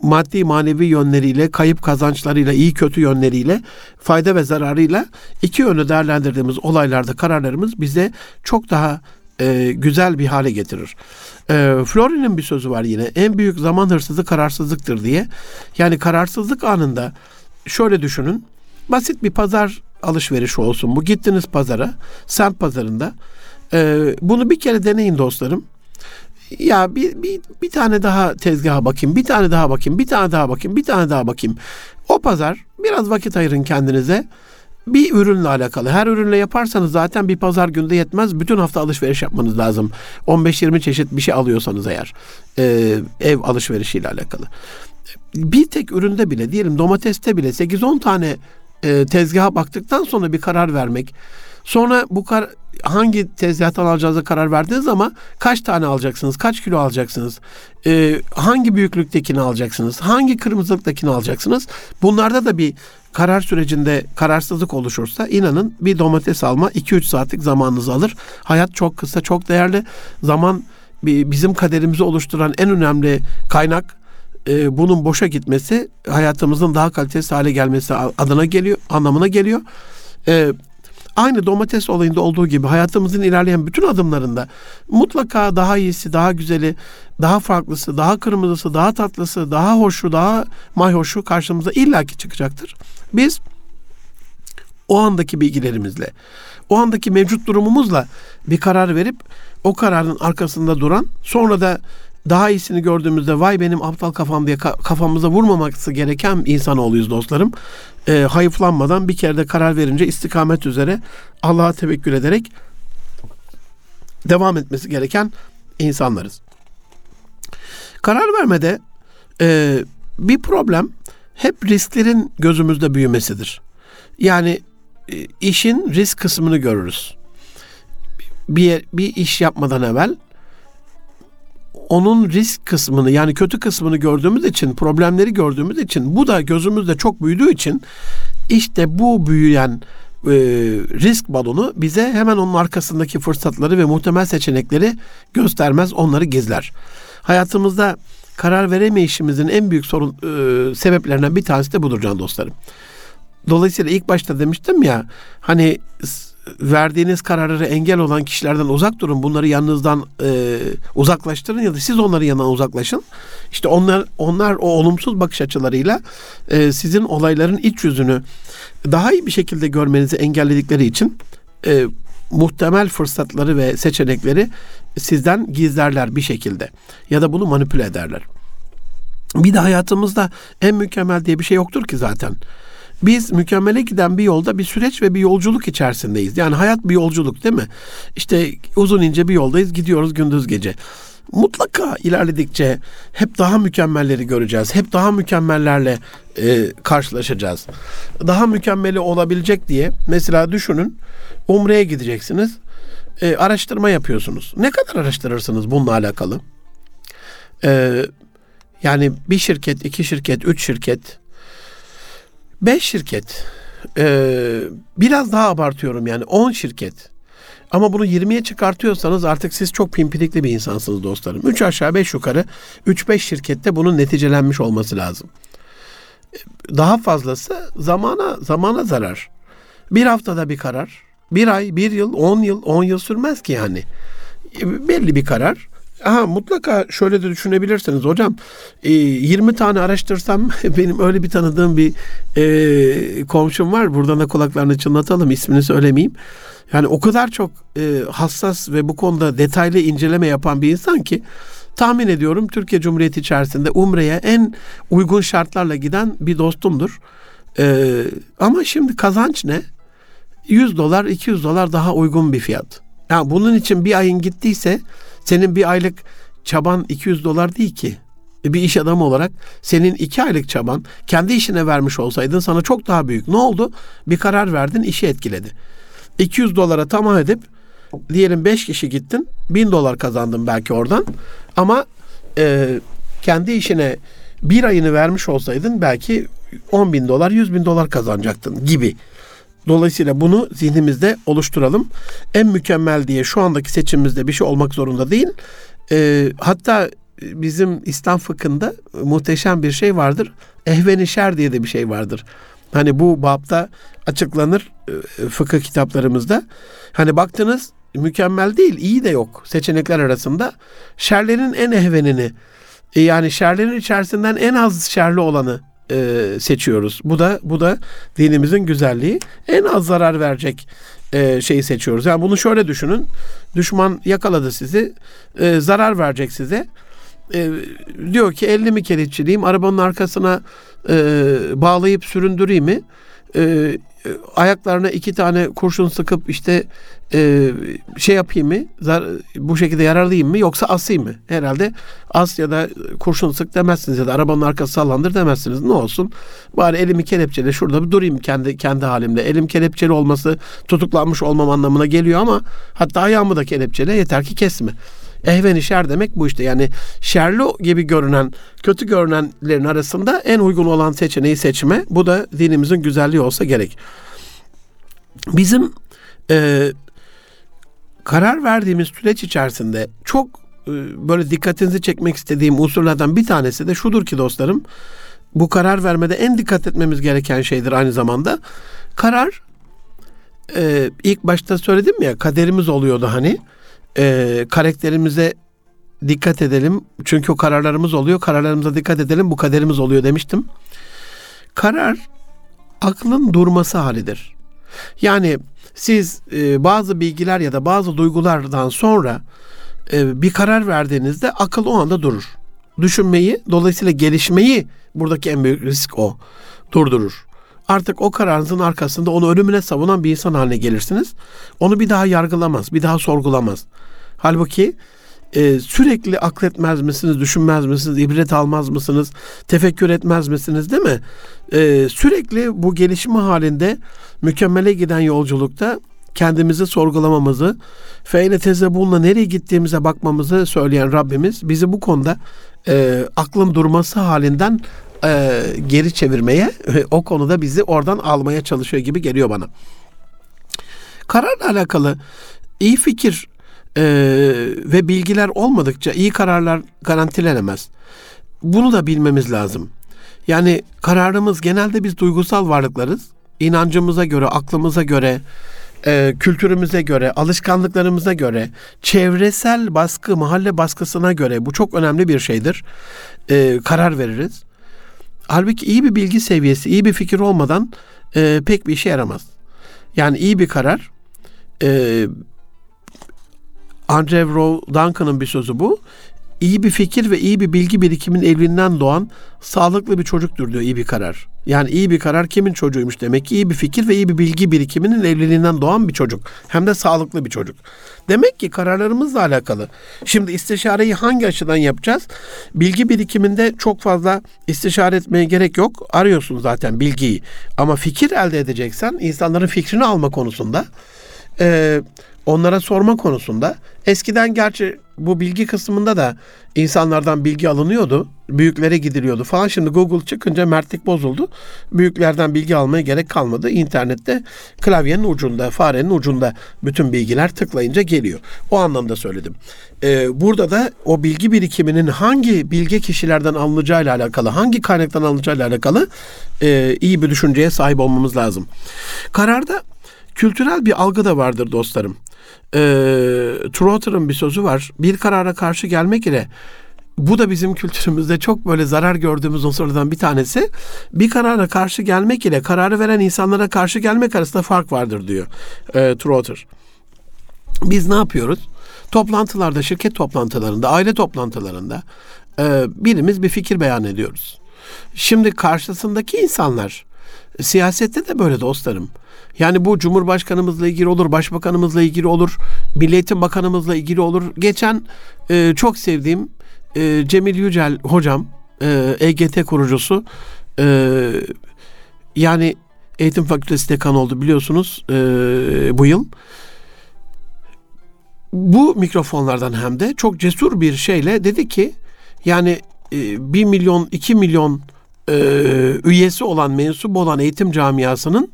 maddi manevi yönleriyle, kayıp kazançlarıyla, iyi kötü yönleriyle, fayda ve zararıyla iki yönü değerlendirdiğimiz olaylarda kararlarımız bize çok daha e, güzel bir hale getirir. E, Florin'in bir sözü var yine. En büyük zaman hırsızı kararsızlıktır diye. Yani kararsızlık anında şöyle düşünün. Basit bir pazar alışverişi olsun bu. Gittiniz pazara, semt pazarında. E, bunu bir kere deneyin dostlarım ya bir, bir, bir tane daha tezgaha bakayım, bir tane daha bakayım, bir tane daha bakayım, bir tane daha bakayım. O pazar biraz vakit ayırın kendinize. Bir ürünle alakalı. Her ürünle yaparsanız zaten bir pazar günde yetmez. Bütün hafta alışveriş yapmanız lazım. 15-20 çeşit bir şey alıyorsanız eğer. E, ev alışverişiyle alakalı. Bir tek üründe bile diyelim domateste bile 8-10 tane e, tezgaha baktıktan sonra bir karar vermek. Sonra bu kar hangi tezgahtan alacağınıza karar verdiniz ama kaç tane alacaksınız, kaç kilo alacaksınız, e, hangi büyüklüktekini alacaksınız, hangi kırmızılıktakini alacaksınız. Bunlarda da bir karar sürecinde kararsızlık oluşursa inanın bir domates alma 2-3 saatlik zamanınızı alır. Hayat çok kısa, çok değerli. Zaman bizim kaderimizi oluşturan en önemli kaynak e, bunun boşa gitmesi hayatımızın daha kalitesiz hale gelmesi adına geliyor, anlamına geliyor. E, Aynı domates olayında olduğu gibi hayatımızın ilerleyen bütün adımlarında mutlaka daha iyisi, daha güzeli, daha farklısı, daha kırmızısı, daha tatlısı, daha hoşu, daha mayhoşu karşımıza illaki çıkacaktır. Biz o andaki bilgilerimizle, o andaki mevcut durumumuzla bir karar verip o kararın arkasında duran, sonra da daha iyisini gördüğümüzde vay benim aptal kafam diye kafamıza vurmaması gereken insanoğluyuz dostlarım. E, hayıflanmadan bir kere de karar verince istikamet üzere Allah'a tevekkül ederek devam etmesi gereken insanlarız. Karar vermede e, bir problem hep risklerin gözümüzde büyümesidir. Yani e, işin risk kısmını görürüz. Bir, bir iş yapmadan evvel onun risk kısmını yani kötü kısmını gördüğümüz için, problemleri gördüğümüz için bu da gözümüzde çok büyüdüğü için işte bu büyüyen e, risk balonu bize hemen onun arkasındaki fırsatları ve muhtemel seçenekleri göstermez, onları gizler. Hayatımızda karar veremeyişimizin en büyük sorun e, sebeplerinden bir tanesi de budur can dostlarım. Dolayısıyla ilk başta demiştim ya hani verdiğiniz kararları engel olan kişilerden uzak durun. Bunları yanınızdan e, uzaklaştırın ya da siz onları yanına uzaklaşın. İşte onlar onlar o olumsuz bakış açılarıyla e, sizin olayların iç yüzünü daha iyi bir şekilde görmenizi engelledikleri için e, muhtemel fırsatları ve seçenekleri sizden gizlerler bir şekilde ya da bunu manipüle ederler. Bir de hayatımızda en mükemmel diye bir şey yoktur ki zaten. Biz mükemmele giden bir yolda bir süreç ve bir yolculuk içerisindeyiz. Yani hayat bir yolculuk değil mi? İşte uzun ince bir yoldayız gidiyoruz gündüz gece. Mutlaka ilerledikçe hep daha mükemmelleri göreceğiz. Hep daha mükemmellerle e, karşılaşacağız. Daha mükemmeli olabilecek diye mesela düşünün Umre'ye gideceksiniz. E, araştırma yapıyorsunuz. Ne kadar araştırırsınız bununla alakalı? E, yani bir şirket, iki şirket, üç şirket 5 şirket. Ee, biraz daha abartıyorum yani 10 şirket. Ama bunu 20'ye çıkartıyorsanız artık siz çok pimpirikli bir insansınız dostlarım. 3 aşağı 5 yukarı 3-5 şirkette bunun neticelenmiş olması lazım. Daha fazlası zamana zamana zarar. Bir haftada bir karar. Bir ay, bir yıl, on yıl, on yıl sürmez ki yani. Belli bir karar. Aha, mutlaka şöyle de düşünebilirsiniz hocam. E, 20 tane araştırsam <laughs> benim öyle bir tanıdığım bir e, komşum var. Buradan da kulaklarını çınlatalım ismini söylemeyeyim. Yani o kadar çok e, hassas ve bu konuda detaylı inceleme yapan bir insan ki tahmin ediyorum Türkiye Cumhuriyeti içerisinde Umre'ye en uygun şartlarla giden bir dostumdur. E, ama şimdi kazanç ne? 100 dolar 200 dolar daha uygun bir fiyat. Yani bunun için bir ayın gittiyse senin bir aylık çaban 200 dolar değil ki. E, bir iş adamı olarak senin iki aylık çaban kendi işine vermiş olsaydın sana çok daha büyük. Ne oldu? Bir karar verdin, işi etkiledi. 200 dolara tamam edip diyelim 5 kişi gittin, 1000 dolar kazandın belki oradan. Ama e, kendi işine bir ayını vermiş olsaydın belki 10 bin dolar, 100 bin dolar kazanacaktın gibi. Dolayısıyla bunu zihnimizde oluşturalım. En mükemmel diye şu andaki seçimimizde bir şey olmak zorunda değil. E, hatta bizim İslam fıkhında muhteşem bir şey vardır. Ehven-i şer diye de bir şey vardır. Hani bu babda açıklanır e, fıkıh kitaplarımızda. Hani baktınız mükemmel değil, iyi de yok seçenekler arasında. Şerlerin en ehvenini e, yani şerlerin içerisinden en az şerli olanı e, seçiyoruz. Bu da bu da dinimizin güzelliği. En az zarar verecek e, şeyi seçiyoruz. Yani bunu şöyle düşünün. Düşman yakaladı sizi, e, zarar verecek size. E, diyor ki 50 mi kelepçeliyim, arabanın arkasına e, bağlayıp süründüreyim mi? E, ayaklarına iki tane kurşun sıkıp işte e, şey yapayım mı? Zar, bu şekilde yararlayayım mı? Yoksa asayım mı? Herhalde as ya da kurşun sık demezsiniz ya da arabanın arkası sallandır demezsiniz. Ne olsun? Bari elimi kelepçeli şurada bir durayım kendi kendi halimde. Elim kelepçeli olması tutuklanmış olmam anlamına geliyor ama hatta ayağımı da kelepçele yeter ki kesme. Ehveni şer demek bu işte. Yani şerli gibi görünen, kötü görünenlerin arasında en uygun olan seçeneği seçme. Bu da dinimizin güzelliği olsa gerek. Bizim e, karar verdiğimiz süreç içerisinde çok e, böyle dikkatinizi çekmek istediğim unsurlardan bir tanesi de şudur ki dostlarım. Bu karar vermede en dikkat etmemiz gereken şeydir aynı zamanda. Karar e, ilk başta söyledim ya kaderimiz oluyordu hani. E, karakterimize dikkat edelim. Çünkü o kararlarımız oluyor. Kararlarımıza dikkat edelim. Bu kaderimiz oluyor demiştim. Karar aklın durması halidir. Yani siz e, bazı bilgiler ya da bazı duygulardan sonra e, bir karar verdiğinizde akıl o anda durur. Düşünmeyi, dolayısıyla gelişmeyi buradaki en büyük risk o. Durdurur. Artık o kararınızın arkasında onu ölümüne savunan bir insan haline gelirsiniz. Onu bir daha yargılamaz, bir daha sorgulamaz. Halbuki e, sürekli akletmez misiniz, düşünmez misiniz, ibret almaz mısınız, tefekkür etmez misiniz değil mi? E, sürekli bu gelişme halinde mükemmele giden yolculukta kendimizi sorgulamamızı, feyle teze bununla nereye gittiğimize bakmamızı söyleyen Rabbimiz bizi bu konuda e, aklın durması halinden e, geri çevirmeye, o konuda bizi oradan almaya çalışıyor gibi geliyor bana. Kararla alakalı iyi fikir e, ve bilgiler olmadıkça iyi kararlar garantilenemez. Bunu da bilmemiz lazım. Yani kararımız genelde biz duygusal varlıklarız. İnancımıza göre, aklımıza göre, e, kültürümüze göre, alışkanlıklarımıza göre, çevresel baskı, mahalle baskısına göre bu çok önemli bir şeydir. E, karar veririz. Halbuki iyi bir bilgi seviyesi, iyi bir fikir olmadan e, pek bir işe yaramaz. Yani iyi bir karar, e, Andrew Rowe Duncan'ın bir sözü bu. İyi bir fikir ve iyi bir bilgi birikimin evliliğinden doğan sağlıklı bir çocuktur diyor iyi bir karar. Yani iyi bir karar kimin çocuğuymuş demek ki iyi bir fikir ve iyi bir bilgi birikiminin evliliğinden doğan bir çocuk. Hem de sağlıklı bir çocuk. Demek ki kararlarımızla alakalı. Şimdi istişareyi hangi açıdan yapacağız? Bilgi birikiminde çok fazla istişare etmeye gerek yok. Arıyorsun zaten bilgiyi. Ama fikir elde edeceksen insanların fikrini alma konusunda e, onlara sorma konusunda eskiden gerçi bu bilgi kısmında da insanlardan bilgi alınıyordu. Büyüklere gidiliyordu falan. Şimdi Google çıkınca mertlik bozuldu. Büyüklerden bilgi almaya gerek kalmadı. İnternette klavyenin ucunda, farenin ucunda bütün bilgiler tıklayınca geliyor. O anlamda söyledim. Ee, burada da o bilgi birikiminin hangi bilge kişilerden alınacağıyla alakalı, hangi kaynaktan alınacağıyla alakalı e, iyi bir düşünceye sahip olmamız lazım. Kararda kültürel bir algı da vardır dostlarım. E, Trotter'ın bir sözü var. Bir karara karşı gelmek ile bu da bizim kültürümüzde çok böyle zarar gördüğümüz unsurlardan bir tanesi. Bir karara karşı gelmek ile kararı veren insanlara karşı gelmek arasında fark vardır diyor e, Trotter. Biz ne yapıyoruz? Toplantılarda, şirket toplantılarında, aile toplantılarında e, birimiz bir fikir beyan ediyoruz. Şimdi karşısındaki insanlar siyasette de böyle dostlarım. Yani bu Cumhurbaşkanımızla ilgili olur, Başbakanımızla ilgili olur, Milli Eğitim Bakanımızla ilgili olur. Geçen e, çok sevdiğim e, Cemil Yücel hocam, e, EGT kurucusu, e, yani Eğitim Fakültesi dekan oldu biliyorsunuz e, bu yıl. Bu mikrofonlardan hem de çok cesur bir şeyle dedi ki yani e, 1 milyon 2 milyon e, üyesi olan mensup olan eğitim camiasının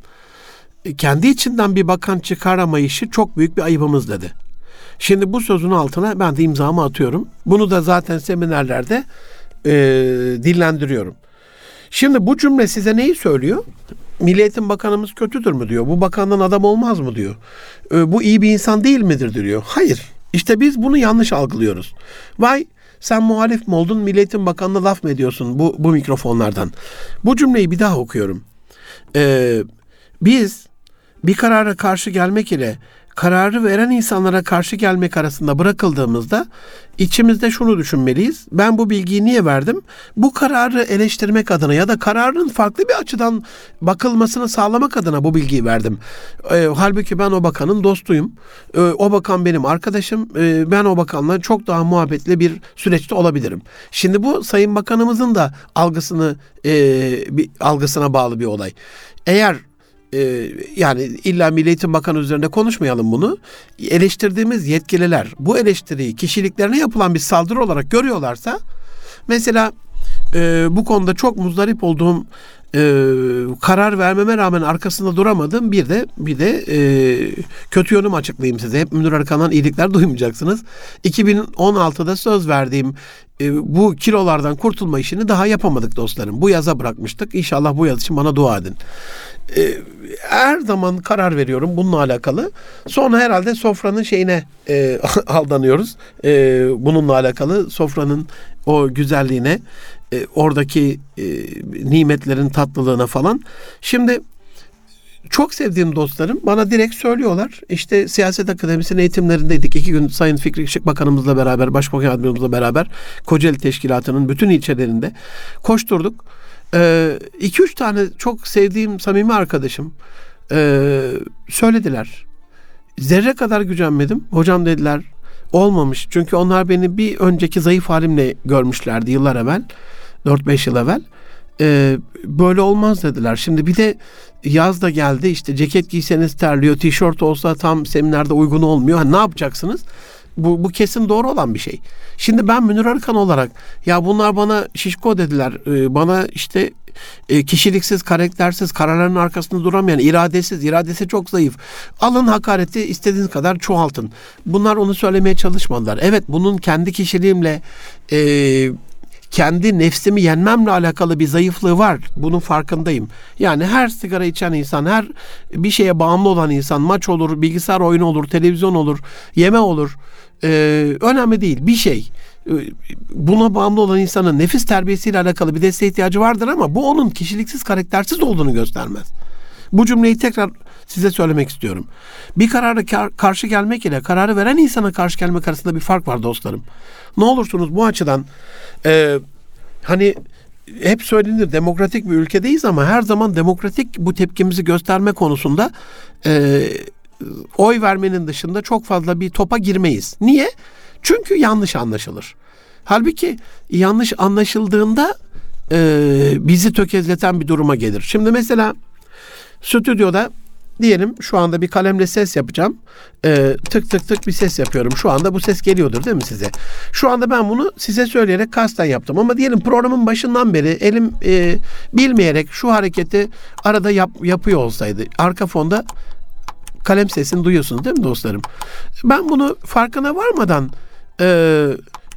kendi içinden bir bakan çıkaramayışı çok büyük bir ayıbımız dedi. Şimdi bu sözün altına ben de imzamı atıyorum. Bunu da zaten seminerlerde e, dillendiriyorum. Şimdi bu cümle size neyi söylüyor? Milli Eğitim Bakanımız kötüdür mü diyor. Bu bakandan adam olmaz mı diyor. E, bu iyi bir insan değil midir diyor. Hayır. İşte biz bunu yanlış algılıyoruz. Vay sen muhalif mi oldun Milli Eğitim Bakanı'na laf mı ediyorsun bu, bu mikrofonlardan? Bu cümleyi bir daha okuyorum. Ee, biz bir karara karşı gelmek ile kararı veren insanlara karşı gelmek arasında bırakıldığımızda içimizde şunu düşünmeliyiz. Ben bu bilgiyi niye verdim? Bu kararı eleştirmek adına ya da kararın farklı bir açıdan bakılmasını sağlamak adına bu bilgiyi verdim. E, halbuki ben o bakanın dostuyum. E, o bakan benim arkadaşım. E, ben o bakanla çok daha muhabbetli bir süreçte olabilirim. Şimdi bu Sayın Bakanımızın da algısını e, bir, algısına bağlı bir olay. Eğer e, yani illa Milli Eğitim Bakanı üzerinde konuşmayalım bunu. Eleştirdiğimiz yetkililer bu eleştiriyi kişiliklerine yapılan bir saldırı olarak görüyorlarsa mesela e, bu konuda çok muzdarip olduğum e, karar vermeme rağmen arkasında duramadığım bir de bir de e, kötü yönüm açıklayayım size. Hep Münir Arkan'dan iyilikler <laughs> duymayacaksınız. 2016'da söz verdiğim e, bu kilolardan kurtulma işini daha yapamadık dostlarım. Bu yaza bırakmıştık. İnşallah bu yaz için bana dua edin. E, her zaman karar veriyorum bununla alakalı. Sonra herhalde sofranın şeyine e, <laughs> aldanıyoruz. E, bununla alakalı sofranın o güzelliğine, e, oradaki e, nimetlerin tatlılığına falan. Şimdi çok sevdiğim dostlarım bana direkt söylüyorlar. İşte siyaset akademisinin eğitimlerindeydik. İki gün Sayın Fikri Işık Bakanımızla beraber, Başbakan Yardımcımızla beraber Kocaeli Teşkilatı'nın bütün ilçelerinde koşturduk. 2-3 ee, tane çok sevdiğim samimi arkadaşım e, söylediler. Zerre kadar gücenmedim. Hocam dediler olmamış. Çünkü onlar beni bir önceki zayıf halimle görmüşlerdi yıllar evvel. 4-5 yıl evvel. Ee, böyle olmaz dediler. Şimdi bir de yaz da geldi işte ceket giyseniz terliyor, tişört olsa tam seminerde uygun olmuyor. Ha, ne yapacaksınız? Bu, bu kesin doğru olan bir şey. Şimdi ben Münir Arıkan olarak ya bunlar bana şişko dediler. Ee, bana işte e, kişiliksiz, karaktersiz, kararların arkasında duramayan, iradesiz, iradesi çok zayıf. Alın hakareti istediğiniz kadar çoğaltın. Bunlar onu söylemeye çalışmadılar. Evet bunun kendi kişiliğimle e, kendi nefsimi yenmemle alakalı bir zayıflığı var. Bunun farkındayım. Yani her sigara içen insan, her bir şeye bağımlı olan insan, maç olur, bilgisayar oyunu olur, televizyon olur, yeme olur. Ee, önemli değil. Bir şey ee, buna bağımlı olan insanın nefis terbiyesiyle alakalı bir desteğe ihtiyacı vardır ama bu onun kişiliksiz, karaktersiz olduğunu göstermez. Bu cümleyi tekrar size söylemek istiyorum. Bir karara kar, karşı gelmek ile kararı veren insana karşı gelmek arasında bir fark var dostlarım. Ne olursunuz bu açıdan e, hani hep söylenir demokratik bir ülkedeyiz ama her zaman demokratik bu tepkimizi gösterme konusunda e, oy vermenin dışında çok fazla bir topa girmeyiz. Niye? Çünkü yanlış anlaşılır. Halbuki yanlış anlaşıldığında e, bizi tökezleten bir duruma gelir. Şimdi mesela stüdyoda diyelim şu anda bir kalemle ses yapacağım. Ee, tık tık tık bir ses yapıyorum. Şu anda bu ses geliyordur değil mi size? Şu anda ben bunu size söyleyerek kasten yaptım. Ama diyelim programın başından beri elim e, bilmeyerek şu hareketi arada yap, yapıyor olsaydı. Arka fonda kalem sesini duyuyorsunuz değil mi dostlarım? Ben bunu farkına varmadan e,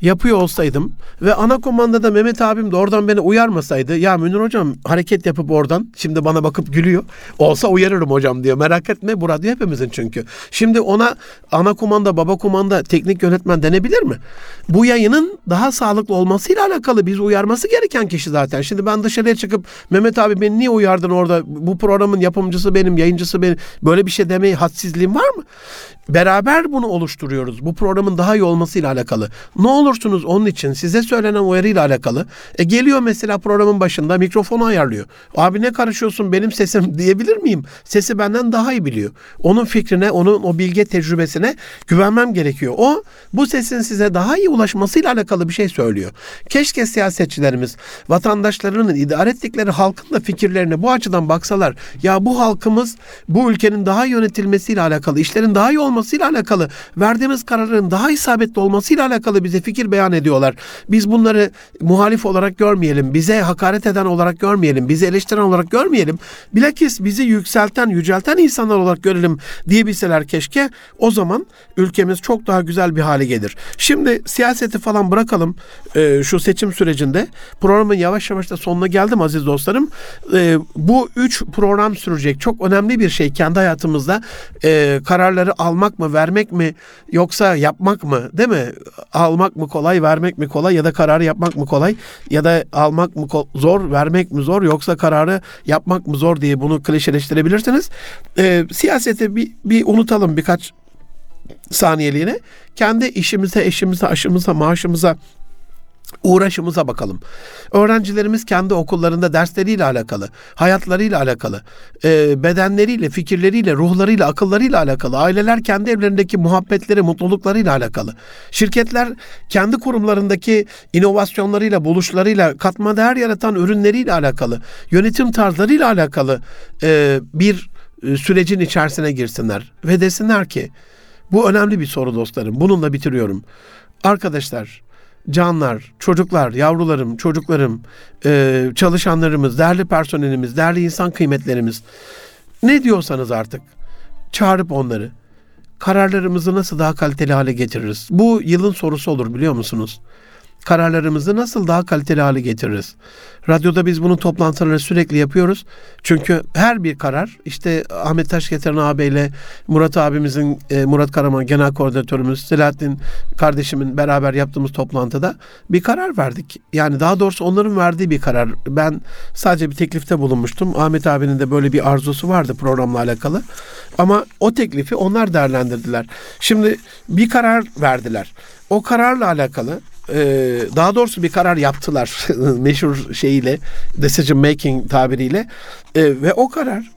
yapıyor olsaydım ve ana komandada Mehmet abim de oradan beni uyarmasaydı ya Münir hocam hareket yapıp oradan şimdi bana bakıp gülüyor. Olsa uyarırım hocam diyor. Merak etme bu radyo hepimizin çünkü. Şimdi ona ana kumanda baba kumanda teknik yönetmen denebilir mi? Bu yayının daha sağlıklı olmasıyla alakalı biz uyarması gereken kişi zaten. Şimdi ben dışarıya çıkıp Mehmet abi beni niye uyardın orada? Bu programın yapımcısı benim, yayıncısı benim. Böyle bir şey demeyi hadsizliğim var mı? Beraber bunu oluşturuyoruz. Bu programın daha iyi olmasıyla alakalı. Ne olursunuz onun için size söylenen uyarıyla alakalı. E geliyor mesela programın başında mikrofonu ayarlıyor. Abi ne karışıyorsun benim sesim <laughs> diyebilir miyim? Sesi benden daha iyi biliyor. Onun fikrine, onun o bilge tecrübesine güvenmem gerekiyor. O bu sesin size daha iyi ulaşmasıyla alakalı bir şey söylüyor. Keşke siyasetçilerimiz vatandaşlarının idare ettikleri halkın da fikirlerine bu açıdan baksalar. Ya bu halkımız bu ülkenin daha yönetilmesiyle alakalı, işlerin daha iyi olması olmasıyla alakalı, verdiğimiz kararın daha isabetli olmasıyla alakalı bize fikir beyan ediyorlar. Biz bunları muhalif olarak görmeyelim, bize hakaret eden olarak görmeyelim, bizi eleştiren olarak görmeyelim. Bilakis bizi yükselten, yücelten insanlar olarak görelim diyebilseler keşke. O zaman ülkemiz çok daha güzel bir hale gelir. Şimdi siyaseti falan bırakalım e, şu seçim sürecinde. Programın yavaş yavaş da sonuna geldim aziz dostlarım. E, bu üç program sürecek. Çok önemli bir şey kendi hayatımızda e, kararları almak mı, vermek mi yoksa yapmak mı değil mi? Almak mı kolay, vermek mi kolay ya da kararı yapmak mı kolay ya da almak mı zor, vermek mi zor yoksa kararı yapmak mı zor diye bunu klişeleştirebilirsiniz. Ee, siyaseti bir, bir unutalım birkaç saniyeliğine. Kendi işimize, eşimize, aşımıza, maaşımıza uğraşımıza bakalım. Öğrencilerimiz kendi okullarında dersleriyle alakalı, hayatlarıyla alakalı, e, bedenleriyle, fikirleriyle, ruhlarıyla, akıllarıyla alakalı, aileler kendi evlerindeki muhabbetleri, mutluluklarıyla alakalı, şirketler kendi kurumlarındaki inovasyonlarıyla, buluşlarıyla, katma değer yaratan ürünleriyle alakalı, yönetim tarzlarıyla alakalı e, bir e, sürecin içerisine girsinler ve desinler ki bu önemli bir soru dostlarım. Bununla bitiriyorum. Arkadaşlar canlar, çocuklar, yavrularım, çocuklarım, e, çalışanlarımız, değerli personelimiz, değerli insan kıymetlerimiz ne diyorsanız artık çağırıp onları kararlarımızı nasıl daha kaliteli hale getiririz? Bu yılın sorusu olur biliyor musunuz? Kararlarımızı nasıl daha kaliteli hale getiririz? Radyoda biz bunun toplantılarını sürekli yapıyoruz. Çünkü her bir karar işte Ahmet Taşgetiren ağabeyle Murat abimizin e, Murat Karaman genel koordinatörümüz Selahattin kardeşimin beraber yaptığımız toplantıda bir karar verdik. Yani daha doğrusu onların verdiği bir karar. Ben sadece bir teklifte bulunmuştum. Ahmet abinin de böyle bir arzusu vardı programla alakalı. Ama o teklifi onlar değerlendirdiler. Şimdi bir karar verdiler. O kararla alakalı e, daha doğrusu bir karar yaptılar <laughs> meşhur şeyiyle decision making tabiriyle. E, ve o karar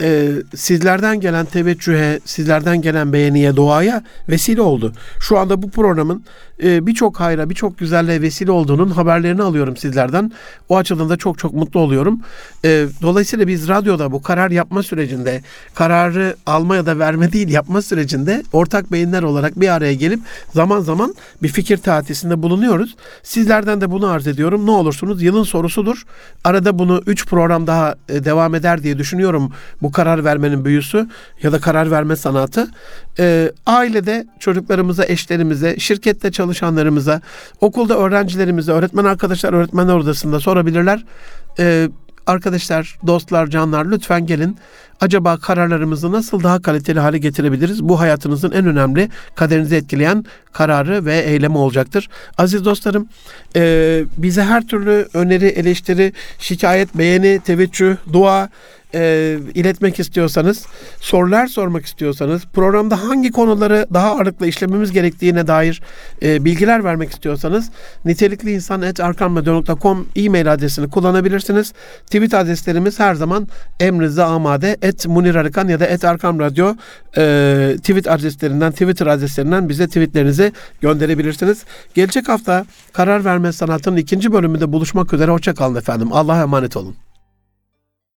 e, sizlerden gelen teveccühe, sizlerden gelen beğeniye, duaya vesile oldu. Şu anda bu programın e, birçok hayra, birçok güzelliğe vesile olduğunun haberlerini alıyorum sizlerden. O açıdan da çok çok mutlu oluyorum. E, dolayısıyla biz radyoda bu karar yapma sürecinde, kararı alma ya da verme değil yapma sürecinde ortak beyinler olarak bir araya gelip zaman zaman bir fikir tatisinde bulunuyoruz. Sizlerden de bunu arz ediyorum. Ne olursunuz yılın sorusudur. Arada bunu 3 program daha e, devam eder diye düşünüyorum bu karar vermenin büyüsü ya da karar verme sanatı. E, ailede çocuklarımıza, eşlerimize, şirkette çalışanlarımıza, okulda öğrencilerimize, öğretmen arkadaşlar öğretmenler odasında sorabilirler. E, arkadaşlar, dostlar, canlar lütfen gelin. Acaba kararlarımızı nasıl daha kaliteli hale getirebiliriz? Bu hayatınızın en önemli kaderinizi etkileyen kararı ve eylemi olacaktır. Aziz dostlarım, e, bize her türlü öneri, eleştiri, şikayet, beğeni, teveccüh, dua, e, iletmek istiyorsanız, sorular sormak istiyorsanız, programda hangi konuları daha ağırlıklı işlememiz gerektiğine dair e, bilgiler vermek istiyorsanız nitelikli insan arkamradio.com e-mail adresini kullanabilirsiniz. Tweet adreslerimiz her zaman emrinizde amade et Munir Arıkan ya da et Arkam Radyo e, tweet adreslerinden, Twitter adreslerinden bize tweetlerinizi gönderebilirsiniz. Gelecek hafta karar verme sanatının ikinci bölümünde buluşmak üzere. Hoşçakalın efendim. Allah'a emanet olun.